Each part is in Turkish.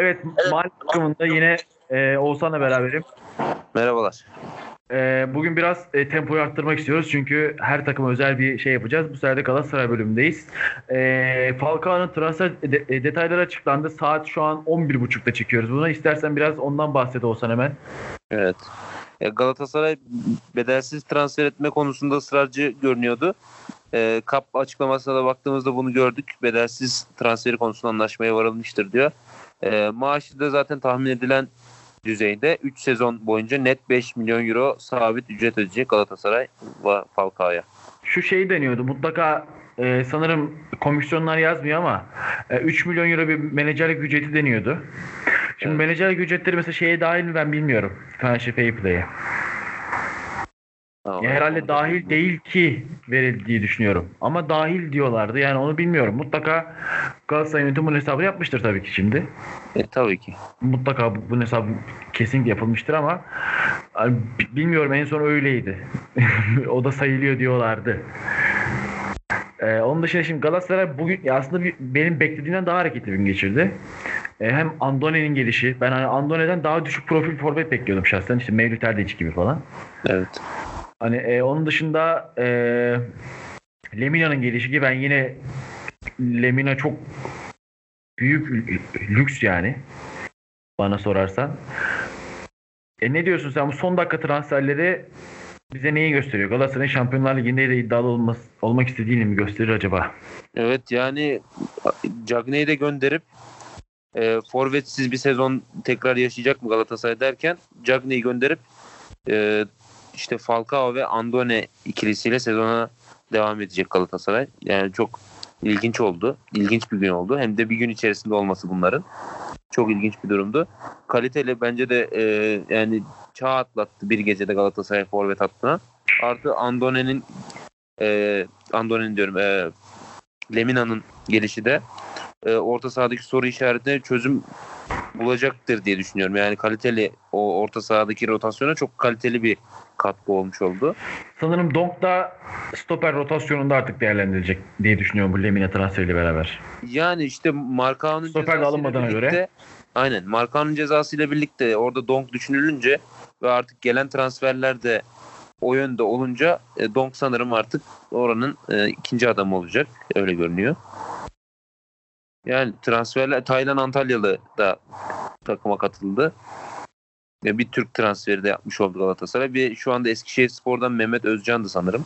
Evet, mahalle takımında yine e, Oğuzhan'la beraberim. Merhabalar. E, bugün biraz e, tempoyu arttırmak istiyoruz çünkü her takıma özel bir şey yapacağız. Bu sefer de Galatasaray bölümündeyiz. E, Falcao'nun transfer de- e, detayları açıklandı. Saat şu an 11.30'da çekiyoruz bunu. İstersen biraz ondan bahset Oğuzhan hemen. Evet. E, Galatasaray bedelsiz transfer etme konusunda ısrarcı görünüyordu. E, KAP açıklamasına da baktığımızda bunu gördük. Bedelsiz transferi konusunda anlaşmaya varılmıştır diyor. E, maaşı da zaten tahmin edilen düzeyde 3 sezon boyunca net 5 milyon euro sabit ücret ödeyecek Galatasaray ve Falcao'ya. Şu şeyi deniyordu. Mutlaka e, sanırım komisyonlar yazmıyor ama e, 3 milyon euro bir menajerlik ücreti deniyordu. Şimdi Evet. menajerlik ücretleri mesela şeye dahil mi ben bilmiyorum. Financial Fair Play'e. Tamam. Ya herhalde dahil değil ki verildiği düşünüyorum. Ama dahil diyorlardı. Yani onu bilmiyorum. Mutlaka Galatasaray yönetimi bunun hesabını yapmıştır tabii ki şimdi. E, tabii ki. Mutlaka bu- bunun hesabı kesinlikle yapılmıştır ama bi- bilmiyorum en son öyleydi. o da sayılıyor diyorlardı. Ee, onun dışında şimdi Galatasaray bugün aslında bir- benim beklediğimden daha hareketli bir gün geçirdi. Ee, hem Andone'nin gelişi. Ben hani Andone'den daha düşük profil forvet bekliyordum şahsen. İşte Mevlüt Erdiç gibi falan. Evet. Hani e, onun dışında e, Lemina'nın gelişi ki ben yine Lemina çok büyük lü- lüks yani bana sorarsan. E ne diyorsun sen bu son dakika transferleri bize neyi gösteriyor? Galatasaray'ın Şampiyonlar Ligi'nde de iddialı olması, olmak istediğini mi gösterir acaba? Evet yani Cagney'i de gönderip e, forvetsiz bir sezon tekrar yaşayacak mı Galatasaray derken Cagney'i gönderip e, işte Falcao ve Andone ikilisiyle sezona devam edecek Galatasaray. Yani çok ilginç oldu. İlginç bir gün oldu. Hem de bir gün içerisinde olması bunların. Çok ilginç bir durumdu. Kaliteli bence de e, yani çağ atlattı bir gecede Galatasaray forvet hattına. Artı Andone'nin e, Andone'nin diyorum e, Lemina'nın gelişi de e, orta sahadaki soru işaretine çözüm bulacaktır diye düşünüyorum. Yani kaliteli o orta sahadaki rotasyona çok kaliteli bir katkı olmuş oldu. Sanırım Donk da stoper rotasyonunda artık değerlendirilecek diye düşünüyorum bu Lemina transferiyle beraber. Yani işte Markao'nun Stoper de alınmadığına birlikte göre. aynen Markao'nun cezasıyla birlikte orada Donk düşünülünce ve artık gelen transferler de o yönde olunca e, Donk sanırım artık oranın e, ikinci adamı olacak. Öyle görünüyor. Yani transferler Taylan Antalyalı da takıma katıldı. E, bir Türk transferi de yapmış oldu Galatasaray. Bir şu anda Eskişehir Spor'dan Mehmet Özcan'dı sanırım.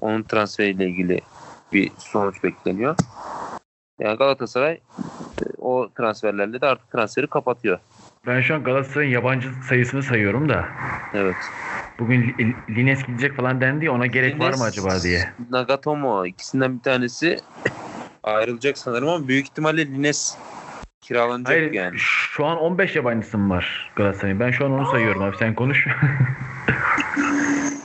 Onun transferiyle ilgili bir sonuç bekleniyor. Yani Galatasaray e, o transferlerle de artık transferi kapatıyor. Ben şu an Galatasaray'ın yabancı sayısını sayıyorum da. Evet. Bugün Li- Lines gidecek falan dendi ya ona gerek var mı Lines, acaba diye. Nagatomo ikisinden bir tanesi ayrılacak sanırım ama büyük ihtimalle Lines kiralanacak Hayır yani. şu an 15 yabancısı mı var Galatasaray'ın? Ben şu an onu sayıyorum abi sen konuş.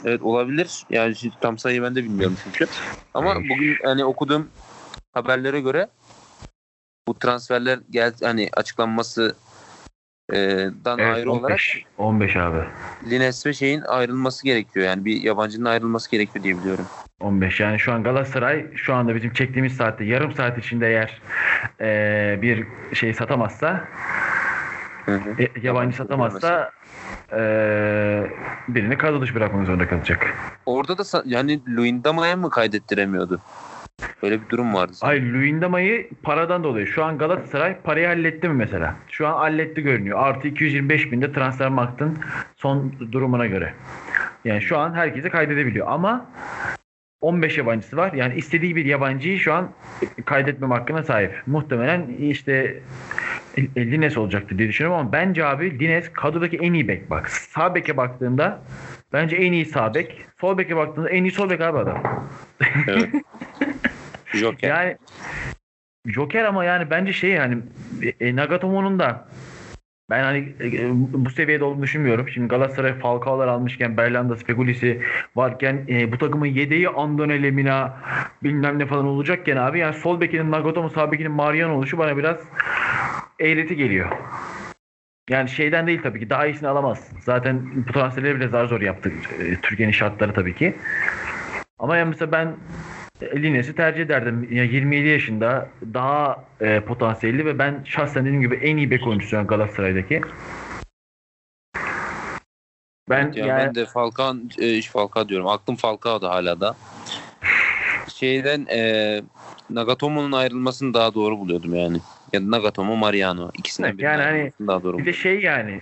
Evet olabilir. Yani tam sayıyı ben de bilmiyorum çünkü. Ama bugün hani okuduğum haberlere göre bu transferler gel hani açıklanması e, dan evet, ayrı olarak 15, 15 abi. Lines ve şeyin ayrılması gerekiyor. Yani bir yabancının ayrılması gerekiyor diye biliyorum. 15 yani şu an Galatasaray şu anda bizim çektiğimiz saatte yarım saat içinde eğer eee, bir şey satamazsa Hı hı. e, yabancı satamazsa eee, birini kadro dışı bırakmak zorunda kalacak. Orada da yani Luyendama'ya mı kaydettiremiyordu? Böyle bir durum vardı. sanırım. Hayır Luyendama'yı paradan dolayı. Şu an Galatasaray parayı halletti mi mesela? Şu an halletti görünüyor. Artı 225 binde transfer marktın son durumuna göre. Yani şu an herkese kaydedebiliyor ama 15 yabancısı var. Yani istediği bir yabancıyı şu an kaydetmem hakkına sahip. Muhtemelen işte Lines olacaktı diye düşünüyorum ama bence abi Lines kadrodaki en iyi bek bak. Sağ beke baktığında bence en iyi sağ bek. Sol beke baktığında en iyi sol bek abi adam. Evet. Joker. Yani Joker ama yani bence şey yani e, Nagatomo'nun da ben hani e, bu seviyede olduğunu düşünmüyorum. Şimdi Galatasaray Falcao'lar almışken Berlanda Spekulisi varken e, bu takımın yedeği Andone Lemina bilmem ne falan olacakken abi yani sol bekinin Nagatomo sağ bekinin Mariano oluşu bana biraz eğreti geliyor. Yani şeyden değil tabii ki daha iyisini alamazsın. Zaten bu transferleri bile zar zor yaptık. E, Türkiye'nin şartları tabii ki. Ama yani mesela ben Lines'i tercih ederdim. Yani 27 yaşında daha e, potansiyelli ve ben şahsen dediğim gibi en iyi bek oyuncusu an Galatasaray'daki. Ben Ya yani ben de Falkan e, Falcao diyorum. Aklım Falcao'da hala da. Şeyden e, Nagatomo'nun ayrılmasını daha doğru buluyordum yani. Ya da Nagatomo Mariano ikisinden Evet, birinin yani hani daha doğru bir de şey yani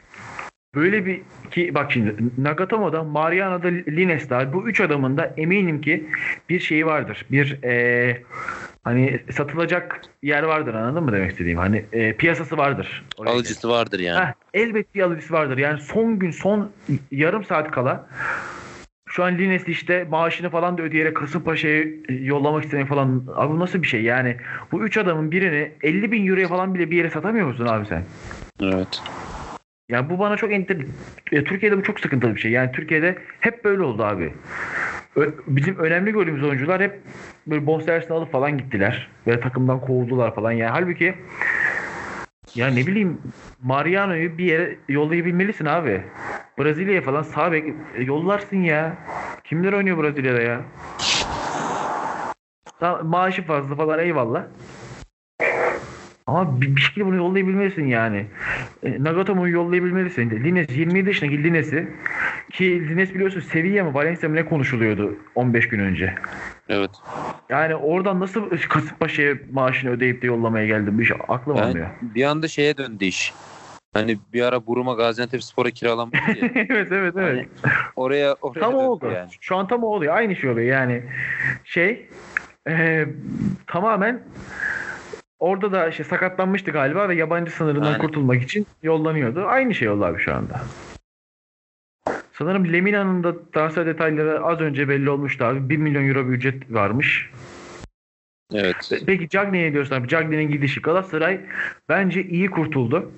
böyle bir ki bak şimdi Nagatomo'da, Mariano'da, Lines'te bu üç adamın da eminim ki bir şeyi vardır. Bir e, hani satılacak yer vardır anladın mı demek istediğim? Hani e, piyasası vardır. Oraya Alıcısı vardır yani. Heh, elbet bir alıcısı vardır. Yani son gün son yarım saat kala şu an Lines'li işte maaşını falan da ödeyerek Kasımpaşa'ya yollamak isteyen falan. Abi bu nasıl bir şey yani? Bu üç adamın birini 50 bin euroya falan bile bir yere satamıyor musun abi sen? Evet. Yani bu bana çok enter... E, Türkiye'de bu çok sıkıntılı bir şey. Yani Türkiye'de hep böyle oldu abi. Ö- bizim önemli gördüğümüz oyuncular hep böyle bonservisini alıp falan gittiler. Ve takımdan kovdular falan. Yani halbuki ya ne bileyim Mariano'yu bir yere yollayabilmelisin abi. Brezilya'ya falan sağ bek e, yollarsın ya. Kimler oynuyor Brezilya'da ya? Maaşı fazla falan eyvallah. Ama bir, bir şekilde bunu yollayabilmelisin yani. E, Nagatomo'yu yollayabilmelisin. Lines 27 yaşındaki Lines'i ki Lines biliyorsun Sevilla mı Valencia mı ne konuşuluyordu 15 gün önce. Evet. Yani oradan nasıl Kasımpaşa'ya maaşını ödeyip de yollamaya geldi? Bir şey aklım Yani almıyor. bir anda şeye döndü iş. Hani bir ara Buruma Gaziantep Spor'a kiralanmıştı ya. evet evet evet. oraya oraya tam oldu. yani. Şu an tam o oluyor. Aynı şey oluyor yani. Şey e, tamamen orada da işte sakatlanmıştı galiba ve yabancı sınırından Aynen. kurtulmak için yollanıyordu. Aynı şey oldu abi şu anda. Sanırım Lemina'nın da transfer detayları az önce belli olmuştu abi. 1 milyon euro bir ücret varmış. Evet. Peki Cagney'e diyorsun abi. Cagney'in gidişi Galatasaray bence iyi kurtuldu.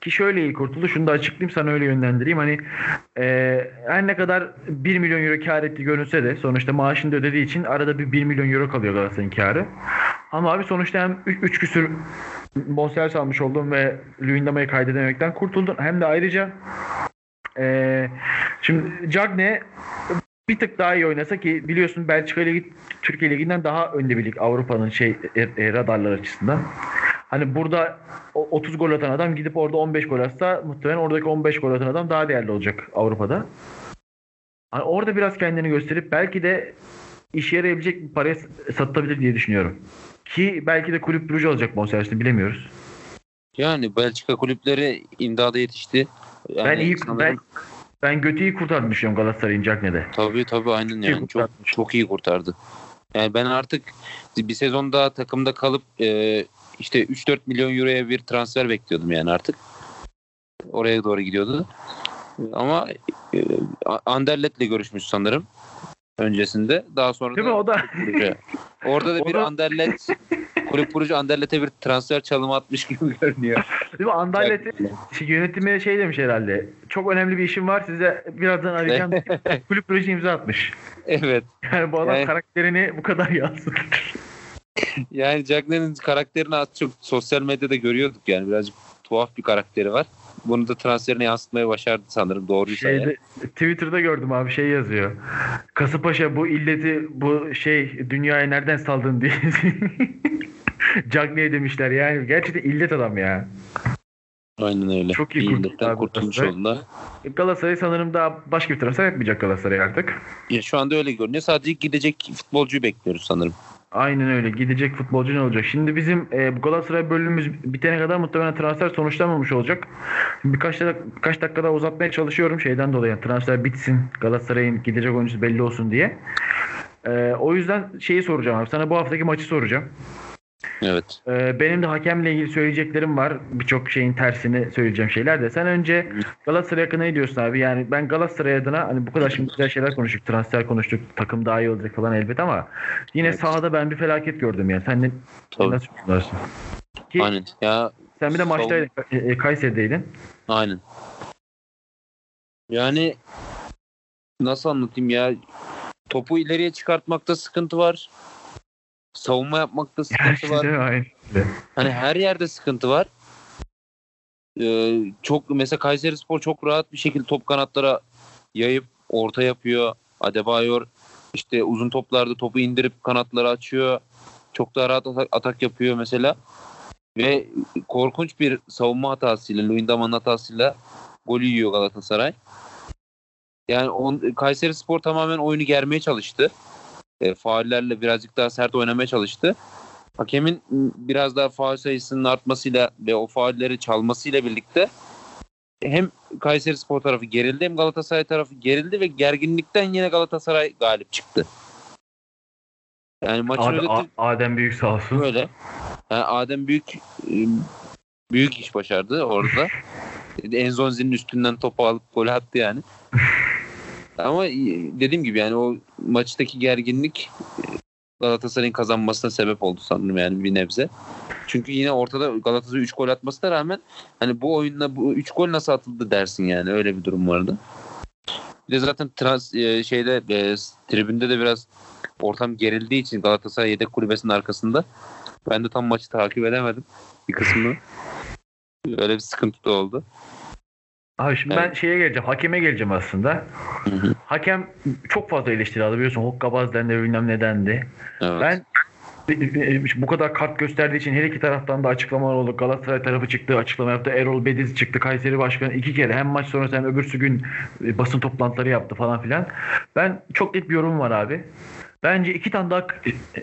Ki şöyle iyi kurtuldu. Şunu da açıklayayım sana öyle yönlendireyim. Hani e, her ne kadar 1 milyon euro kar etti görünse de sonuçta maaşını da ödediği için arada bir 1 milyon euro kalıyor Galatasaray'ın karı. Ama abi sonuçta hem 3 küsür bonservis almış oldun ve Luyendama'yı kaydedemekten kurtuldun. Hem de ayrıca e, şimdi Cagney bir tık daha iyi oynasa ki biliyorsun Belçika Ligi Türkiye Ligi'nden daha önde bir lig Avrupa'nın şey e, e, radarlar açısından. Hani burada o 30 gol atan adam gidip orada 15 gol atsa muhtemelen oradaki 15 gol atan adam daha değerli olacak Avrupa'da. Hani orada biraz kendini gösterip belki de işe yarayabilecek bir paraya satılabilir diye düşünüyorum. Ki belki de kulüp Brugge alacak bonservisini bilemiyoruz. Yani Belçika kulüpleri imdada yetişti. Yani ben iyi sanırım- ben ben götü kurtardı düşünüyorum Galatasaray'ın Cagney'de. Tabii tabii aynen İyi yani. Çok, kurtarmış. çok iyi kurtardı. Yani ben artık bir sezon daha takımda kalıp e, işte 3-4 milyon euroya bir transfer bekliyordum yani artık. Oraya doğru gidiyordu. Ama e, Anderlet'le görüşmüş sanırım öncesinde. Daha sonra Değil mi da o da. Orada da O bir da- Anderlet kulüp kurucu Anderlet'e bir transfer çalımı atmış gibi görünüyor. Değil mi? Anderlet'in şey, yönetimi şey demiş herhalde. Çok önemli bir işim var size birazdan arayacağım. Kulüp Brugge imza atmış. evet. Yani bu adam Yani- karakterini bu kadar yansıtır. Yani Cagney'in karakterini az çok sosyal medyada görüyorduk yani birazcık tuhaf bir karakteri var. Bunu da transferine yansıtmayı başardı sanırım doğruysa. Şeyde, Twitter'da gördüm abi şey yazıyor. Kasımpaşa bu illeti bu şey dünyaya nereden saldın diye. Cagney demişler yani. Gerçekten illet adam ya. Aynen öyle. Çok iyi kurtuldu kurtulmuş oldular. Galatasaray sanırım daha başka bir transfer yapmayacak Galatasaray artık. Ya şu anda öyle görünüyor. Sadece gidecek futbolcuyu bekliyoruz sanırım. Aynen öyle. Gidecek futbolcu ne olacak? Şimdi bizim e, bu Galatasaray bölümümüz bitene kadar muhtemelen transfer sonuçlanmamış olacak. Şimdi birkaç, birkaç dakika daha uzatmaya çalışıyorum şeyden dolayı. Transfer bitsin. Galatasaray'ın gidecek oyuncusu belli olsun diye. E, o yüzden şeyi soracağım abi. Sana bu haftaki maçı soracağım. Evet. E, benim de hakemle ilgili söyleyeceklerim var. Birçok şeyin tersini söyleyeceğim şeyler de. Sen önce Galatasaray hakkında ne diyorsun abi? Yani ben Galatasaray adına hani bu kadar şimdi güzel şeyler konuştuk. Transfer konuştuk. Takım daha iyi olacak falan elbet ama yine Evet. sahada ben bir felaket gördüm yani. Sen ne, Tabii. nasıl düşünüyorsun? Ki Aynen. Ya sen bir de maçtaydın. e, e, Kayseri'deydin. aynen. Yani nasıl anlatayım ya? Topu ileriye çıkartmakta sıkıntı var. Savunma yapmakta sıkıntı var. Aynen. Hani her yerde sıkıntı var. Ee, çok mesela Kayseri Spor çok rahat bir şekilde top kanatlara yayıp orta yapıyor. Adebayor İşte uzun toplarda topu indirip kanatları açıyor. Çok daha rahat atak, atak yapıyor mesela. Ve korkunç bir savunma hatasıyla, Luyendama'nın hatasıyla golü yiyor Galatasaray. Yani on, Kayseri Spor tamamen oyunu germeye çalıştı. E, faullerle birazcık daha sert oynamaya çalıştı. Hakemin biraz daha faul sayısının artmasıyla ve o faulleri çalmasıyla birlikte hem Kayseri Spor tarafı gerildi hem Galatasaray tarafı gerildi ve gerginlikten yine Galatasaray galip çıktı. Yani maçın Adem, özeti Adem Büyük sağ olsun. böyle. Yani Adem büyük e, büyük iş başardı orada. Enzonzi'nin üstünden topu alıp gol attı yani. Ama dediğim gibi yani o maçtaki gerginlik Galatasaray'ın kazanmasına sebep oldu sanırım yani bir nebze. Çünkü yine ortada Galatasaray 3 gol atmasına rağmen hani bu oyunla bu 3 gol nasıl atıldı dersin yani öyle bir durum vardı. Bir de zaten trans e, şeyde e, tribünde de biraz ortam gerildiği için Galatasaray yedek kulübesinin arkasında ben de tam maçı takip edemedim bir kısmını. Öyle bir sıkıntı da oldu. Abi şimdi Evet. ben şeye geleceğim. Hakeme geleceğim aslında. Hı hı. Hakem çok fazla eleştiri aldı biliyorsun. Hokkabaz dendi bilmem nedendi. Evet. Ben bu kadar kart gösterdiği için her iki taraftan da açıklamalar oldu. Galatasaray tarafı çıktı, açıklama yaptı. Erol Bediz çıktı. Kayseri Başkanı iki kere hem maç sonrası hem öbürsü gün e, basın toplantıları yaptı falan filan. Ben çok net bir yorum var abi. Bence iki tane daha k-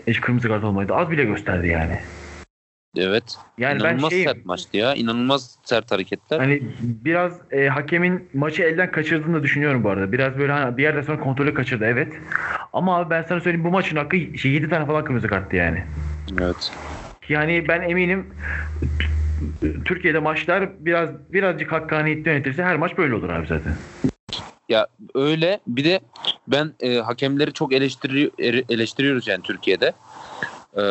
e, kırmızı kart olmalıydı. Az bile gösterdi yani. Evet. Yani İnanılmaz ben şeyim, sert maçtı ya. İnanılmaz sert hareketler. Hani biraz e, hakemin maçı elden kaçırdığını da düşünüyorum bu arada. Biraz böyle hani bir yerden sonra kontrolü kaçırdı evet. Ama abi ben sana söyleyeyim bu maçın hakkı şey, 7 tane falan kırmızı karttı yani. Evet. Yani ben eminim Türkiye'de maçlar biraz birazcık hakkaniyetli yönetilse her maç böyle olur abi zaten. Ya öyle bir de ben e, hakemleri çok eleştiri, ere- eleştiriyoruz yani Türkiye'de. E,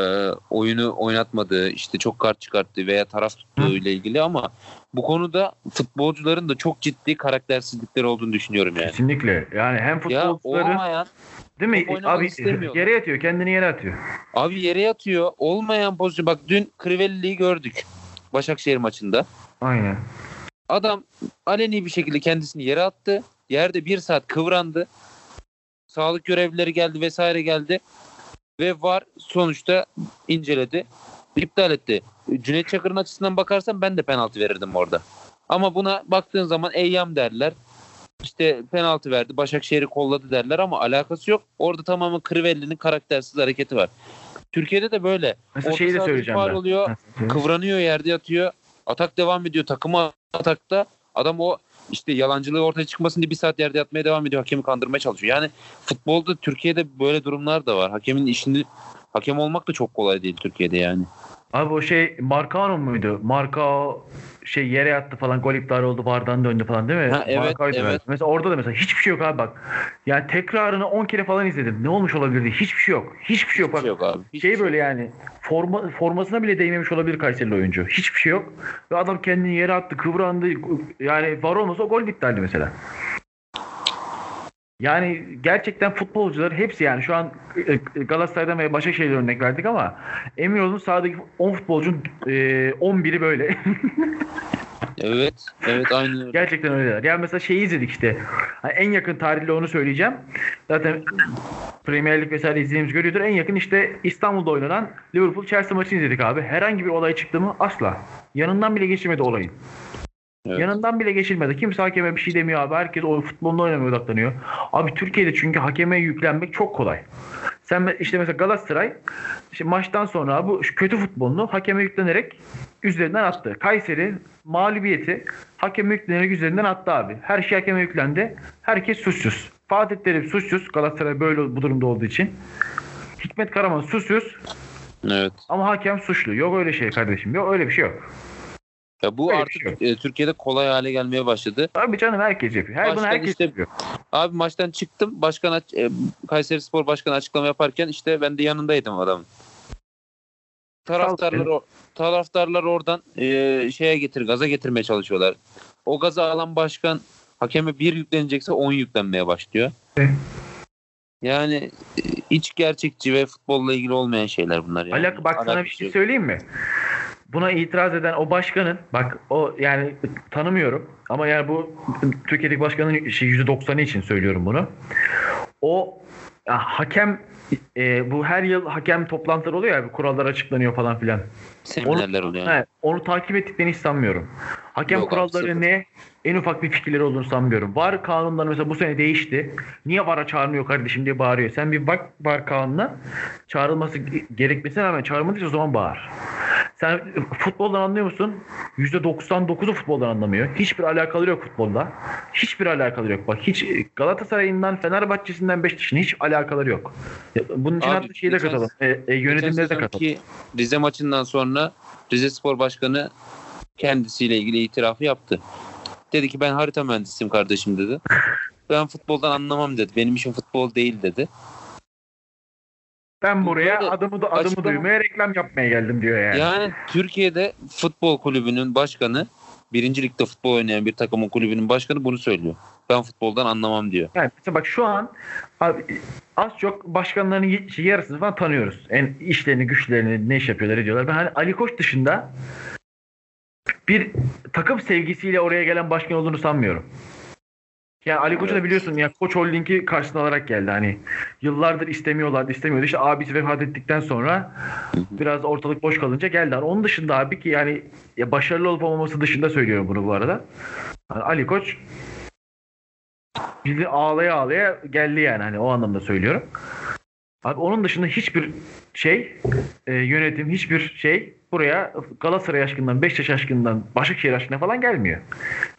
oyunu oynatmadığı, işte çok kart çıkarttığı veya taraf tuttuğu ile ilgili ama bu konuda futbolcuların da çok ciddi karaktersizlikleri olduğunu düşünüyorum yani. Kesinlikle. Yani hem Ya futbolcuları olmayan değil mi? Abi yere yatıyor, kendini yere atıyor. abi yere yatıyor. Olmayan pozisyon. Bak dün Crivelli'yi gördük. Başakşehir maçında. Aynen. Adam aleni bir şekilde kendisini yere attı. Yerde bir saat kıvrandı. Sağlık görevlileri geldi vesaire geldi. Ve var sonuçta inceledi. iptal etti. Cüneyt Çakır'ın açısından bakarsan ben de penaltı verirdim orada. Ama buna baktığın zaman eyyam derler. İşte penaltı verdi. Başakşehir'i kolladı derler ama alakası yok. Orada tamamen Crivelli'nin karaktersiz hareketi var. Türkiye'de de böyle. Mesela şeyi de söyleyeceğim ben. oluyor kıvranıyor yerde yatıyor. Atak devam ediyor. Takımı atakta. Adam o işte yalancılığı ortaya çıkmasın diye bir saat yerde yatmaya devam ediyor. Hakemi kandırmaya çalışıyor. Yani futbolda Türkiye'de böyle durumlar da var. Hakemin işini hakem olmak da çok kolay değil Türkiye'de yani. Abi o şey Marcano muydu? Marcao şey yere yattı falan gol iptal oldu vardan döndü falan değil mi? Ha, evet, Marcao'ydu evet. Mesela orada da mesela hiçbir şey yok abi bak. Yani tekrarını 10 kere falan izledim. Ne olmuş olabilirdi? Hiçbir şey yok. Hiçbir şey yok. Hiçbir Bak, şey yok abi. Hiçbir şey şey böyle yani forma, formasına bile değmemiş olabilir Kayserili oyuncu. Hiçbir şey yok. Ve adam kendini yere attı, kıvrandı. Yani var olmasa o gol iptaldi mesela. Yani gerçekten futbolcular hepsi yani şu an e, Galatasaray'dan ve Başakşehir'den örnek verdik ama emin olun sahadaki 10 futbolcunun e, 11'i böyle. Evet. Evet aynı öyle. Gerçekten öyleler. Yani mesela şeyi izledik işte. Hani en yakın tarihle onu söyleyeceğim. Zaten Premier Lig vesaire izlediğimiz görüyordur. En yakın işte İstanbul'da oynanan Liverpool Chelsea maçını izledik abi. Herhangi bir olay çıktı mı? Asla. Yanından bile geçirmedi olayın. Evet. Yanından bile geçilmedi. Kimse hakeme bir şey demiyor abi. Herkes o futbolunu oynamaya odaklanıyor. Abi Türkiye'de çünkü hakeme yüklenmek çok kolay. Sen işte mesela Galatasaray işte maçtan sonra bu kötü futbolunu hakeme yüklenerek üzerinden attı. Kayseri mağlubiyeti hakeme yüklenerek üzerinden attı abi. Her şey hakeme yüklendi. Herkes suçsuz. Fatih Terim suçsuz. Galatasaray böyle bu durumda olduğu için. Hikmet Karaman suçsuz Evet. ama hakem suçlu. Yok öyle şey kardeşim. Yok öyle bir şey yok. Ya bu Öyle artık şey e, Türkiye'de kolay hale gelmeye başladı. Abi canım herkes yapıyor. Her bunu herkes işte- yapıyor. Abi maçtan çıktım. Başkan e, Kayseri Spor Başkanı açıklama yaparken işte ben de yanındaydım adamın. Taraftarlar o- taraftarlar oradan e, şeye getir gaza getirmeye çalışıyorlar. O gaza alan başkan hakeme bir yüklenecekse 10 yüklenmeye başlıyor. Evet. Yani e, hiç gerçekçi ve futbolla ilgili olmayan şeyler bunlar yani. Alak bak sana bir şey söyleyeyim mi? Buna itiraz eden o başkanın bak o yani tanımıyorum ama yani bu Türkiye'deki başkanın şey %90'ı için söylüyorum bunu. O ya hakem e, bu her yıl hakem toplantıları oluyor ya kurallar açıklanıyor falan filan. Seminerler oluyor. He, onu takip ettiklerini hiç sanmıyorum. Hakem Yok kuralları ne? En ufak bir fikirleri olduğunu sanmıyorum. VAR kanunları mesela bu sene değişti. Niye VAR'a çağırmıyor kardeşim diye bağırıyor. Sen bir bak VAR kanununa çağrılması gerekmesine rağmen çağrılmadıysa o zaman bağır. Sen futboldan anlıyor musun? %99'u futboldan anlamıyor. Hiçbir alakaları yok futbolda. Hiçbir alakaları yok. Bak hiç Galatasaray'ından, Fenerbahçe'sinden, Beşiktaş'ın hiç alakaları yok. Bunun için Abi, hatta şeyi de katalım. E, e, yönetimleri de katalım. Rize maçından sonra Rize Spor Başkanı kendisiyle ilgili itirafı yaptı. Dedi ki ben harita mühendisiyim kardeşim dedi. Ben futboldan anlamam dedi. Benim işim futbol değil dedi. Ben buraya Böyle adımı da adımı açıklama- duymaya reklam yapmaya geldim diyor yani. Yani Türkiye'de futbol kulübünün başkanı birinci ligde futbol oynayan bir takımın kulübünün başkanı bunu söylüyor. Ben futboldan anlamam diyor. Yani mesela bak şu an abi, az çok başkanların şey, yarısını falan tanıyoruz. En işlerini, güçlerini, ne iş yapıyorlar ediyorlar. Ben hani Ali Koç dışında bir takım sevgisiyle oraya gelen başkan olduğunu sanmıyorum. Yani Ali Koç'u da Evet. biliyorsun ya Koç Holding'i karşısına alarak geldi. Hani yıllardır istemiyorlardı, istemiyordu. İşte abisi vefat ettikten sonra biraz ortalık boş kalınca geldi. Hani onun dışında abi ki yani ya başarılı olup olmaması dışında söylüyorum bunu bu arada. Hani Ali Koç bizi ağlaya ağlaya geldi yani hani o anlamda söylüyorum. Abi onun dışında hiçbir şey e, yönetim hiçbir şey buraya Galatasaray aşkından, Beşiktaş aşkından, Başakşehir aşkından falan gelmiyor.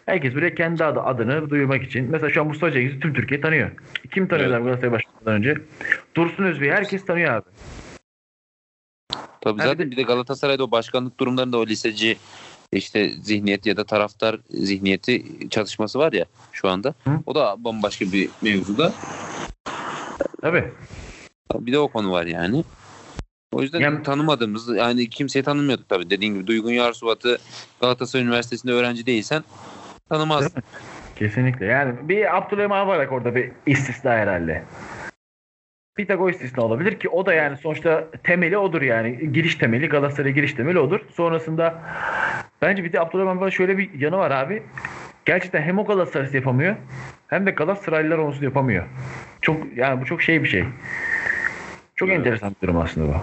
Herkes buraya kendi adı, adını duyurmak için. Mesela şu an Mustafa Cengiz'i tüm Türkiye tanıyor. Kim tanıyor Evet. Galatasaray başkanından önce? Dursun Özbey'i herkes tanıyor abi. Tabii Yani zaten bir de Galatasaray'da o başkanlık durumlarında o liseci işte zihniyet ya da taraftar zihniyeti çatışması var ya şu anda. Hı. O da bambaşka bir mevzuda. Tabii. Bir de o konu var yani. O yüzden Yani- tanımadığımız yani kimseyi tanımıyorduk tabii. Dediğin gibi Duygun Yarsuvat'ı Galatasaray Üniversitesi'nde öğrenci değilsen tanımaz. Değil? Kesinlikle. Yani bir Abdülhamid Avarak orada bir istisna herhalde. Bir tek o istisna olabilir ki o da yani sonuçta temeli odur yani. Giriş temeli Galatasaray giriş temeli odur. Sonrasında bence bir de Abdülhamid Avarak şöyle bir yanı var abi. Gerçekten hem o Galatasaray'sı yapamıyor hem de Galatasaraylılar onsuz yapamıyor. Çok yani bu çok şey bir şey. Çok Evet. enteresan bir durum aslında bu.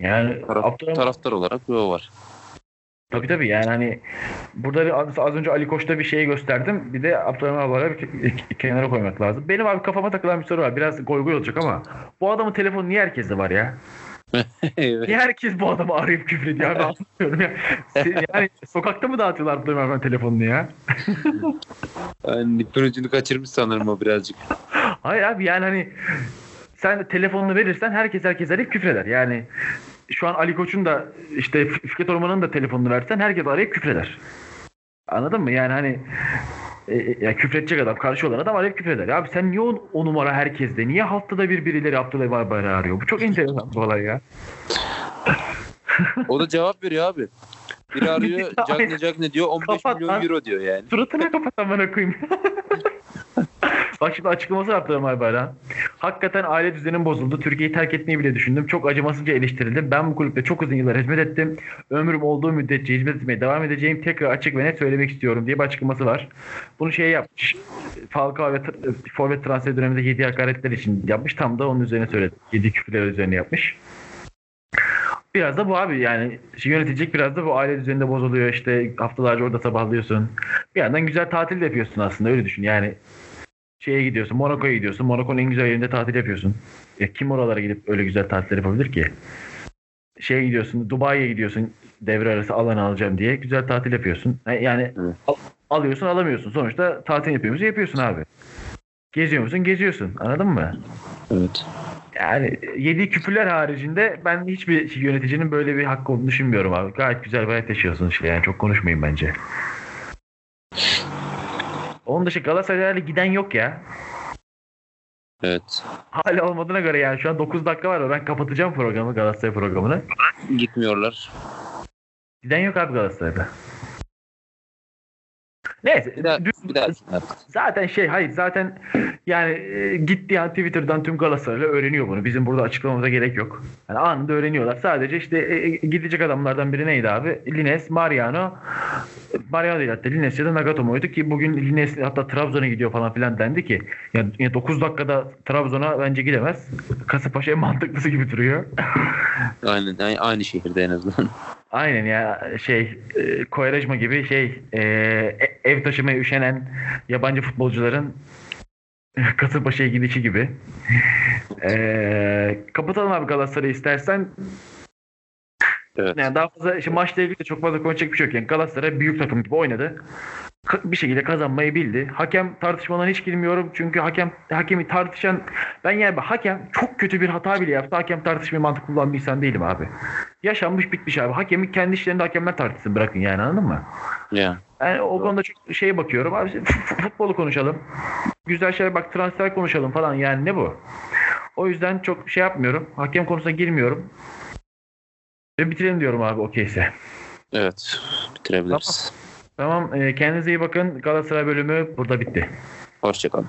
Yani Taraf- Abdülhamid taraftar olarak bir o var. Tabii tabii yani hani burada bir, az önce Ali Koç'ta bir şey gösterdim. Bir de Abdurrahman Abar'a bir ke- kenara koymak lazım. Benim abi kafama takılan bir soru var. Biraz goy goy olacak ama bu adamın telefonu niye herkeste var ya? Evet. Niye herkes bu adamı arayıp küfür ediyor? Ben anlamıyorum ya. Yani sokakta mı dağıtıyorlar Abdurrahman telefonunu ya? Yani ucunu kaçırmış sanırım o birazcık. Hayır abi yani hani sen telefonunu verirsen herkes herkes arayıp küfreder. Yani şu an Ali Koç'un da işte Fikret Orman'ın da telefonunu versen herkes arayıp küfreder. Anladın mı? Yani hani e, e, ya küfredecek adam, karşı olan adam arayıp küfreder. Abi sen niye o, o numara herkeste? Niye haftada bir birileri Abdullah Barbar'ı arıyor? Bu çok enteresan bir olay ya. O da cevap veriyor abi. Biri arıyor Aynen. Cagne Cagne diyor 15 Kapat milyon lan. euro diyor yani. Suratına kapat amına koyayım. Bak şimdi açıklaması yaptı Ömer. Hakikaten aile düzenim bozuldu. Türkiye'yi terk etmeyi bile düşündüm. Çok acımasızca eleştirildim. Ben bu kulüpte çok uzun yıllar hizmet ettim. Ömrüm olduğu müddetçe hizmet etmeye devam edeceğim. Tekrar açık ve net söylemek istiyorum diye bir açıklaması var. Bunu şey yapmış. Falcao ve t- forvet transfer döneminde yedi hakaretler için yapmış. Tam da onun üzerine söyledi. Yedi küfürler üzerine yapmış. Biraz da bu abi yani şey yönetecek biraz da bu aile düzeninde bozuluyor işte haftalarca orada sabahlıyorsun. Bir yandan güzel tatil de yapıyorsun aslında öyle düşün yani şeye gidiyorsun Monaco'ya gidiyorsun Monaco'nun en güzel yerinde tatil yapıyorsun. Ya kim oralara gidip öyle güzel tatiller yapabilir ki? Şeye gidiyorsun Dubai'ye gidiyorsun devre arası alan alacağım diye güzel tatil yapıyorsun. Yani Evet. al- alıyorsun alamıyorsun sonuçta tatil yapıyor musun yapıyorsun abi. Geziyor musun geziyorsun anladın mı? Evet. Yani yedi küfürler haricinde ben hiçbir yöneticinin böyle bir hakkı olduğunu düşünmüyorum abi. Gayet güzel hayat yaşıyorsun işte yani çok konuşmayın bence. Onun dışı Galatasaray'la giden yok ya. Evet. Hala olmadığına göre yani şu an 9 dakika var. Ben kapatacağım programı Galatasaray programını. Gitmiyorlar. Giden yok abi Galatasaray'da. Neyse. Bir daha, bir daha Zaten şey hayır zaten yani e, gitti yani Twitter'dan tüm Galatasaraylı öğreniyor bunu. Bizim burada açıklamamıza gerek yok. Yani anında öğreniyorlar. Sadece işte e, e, gidecek adamlardan biri neydi abi? Lines, Mariano, Mariano değil hatta Lines ya da Nagatomo oydu ki bugün Lines hatta Trabzon'a gidiyor falan filan dendi ki ya, ya 9 dakikada Trabzon'a bence gidemez. Kasımpaşa en mantıklısı gibi duruyor. Aynen aynı, aynı şehirde en azından. Aynen ya şey e, Kovarejma gibi şey e, e- ev taşımaya üşenen yabancı futbolcuların Kasımpaşa'ya gidişi gibi. E, kapatalım abi Galatasaray'ı istersen. Evet. Yani daha fazla işte maçla ilgili de çok fazla konuşacak bir şey yok. Yani Galatasaray büyük takım gibi oynadı. Bir şekilde kazanmayı bildi. Hakem tartışmalarına hiç girmiyorum. Çünkü hakem hakemi tartışan ben yani hakem çok kötü bir hata bile yaptı. Hakem tartışmayı mantık kullanan bir insan değilim abi. Yaşanmış bitmiş abi. Hakemi kendi işlerinde hakemler tartışsın bırakın yani anladın mı? Ya. Yani o konuda çok şeye bakıyorum. Abi futbolu konuşalım. Güzel şeyler bak transfer konuşalım falan yani ne bu? O yüzden çok şey yapmıyorum. Hakem konusuna girmiyorum. Ve bitirelim diyorum abi okeyse. Evet. Bitirebiliriz. Tamam e, kendinize iyi bakın. Galatasaray bölümü burada bitti. Hoşçakalın.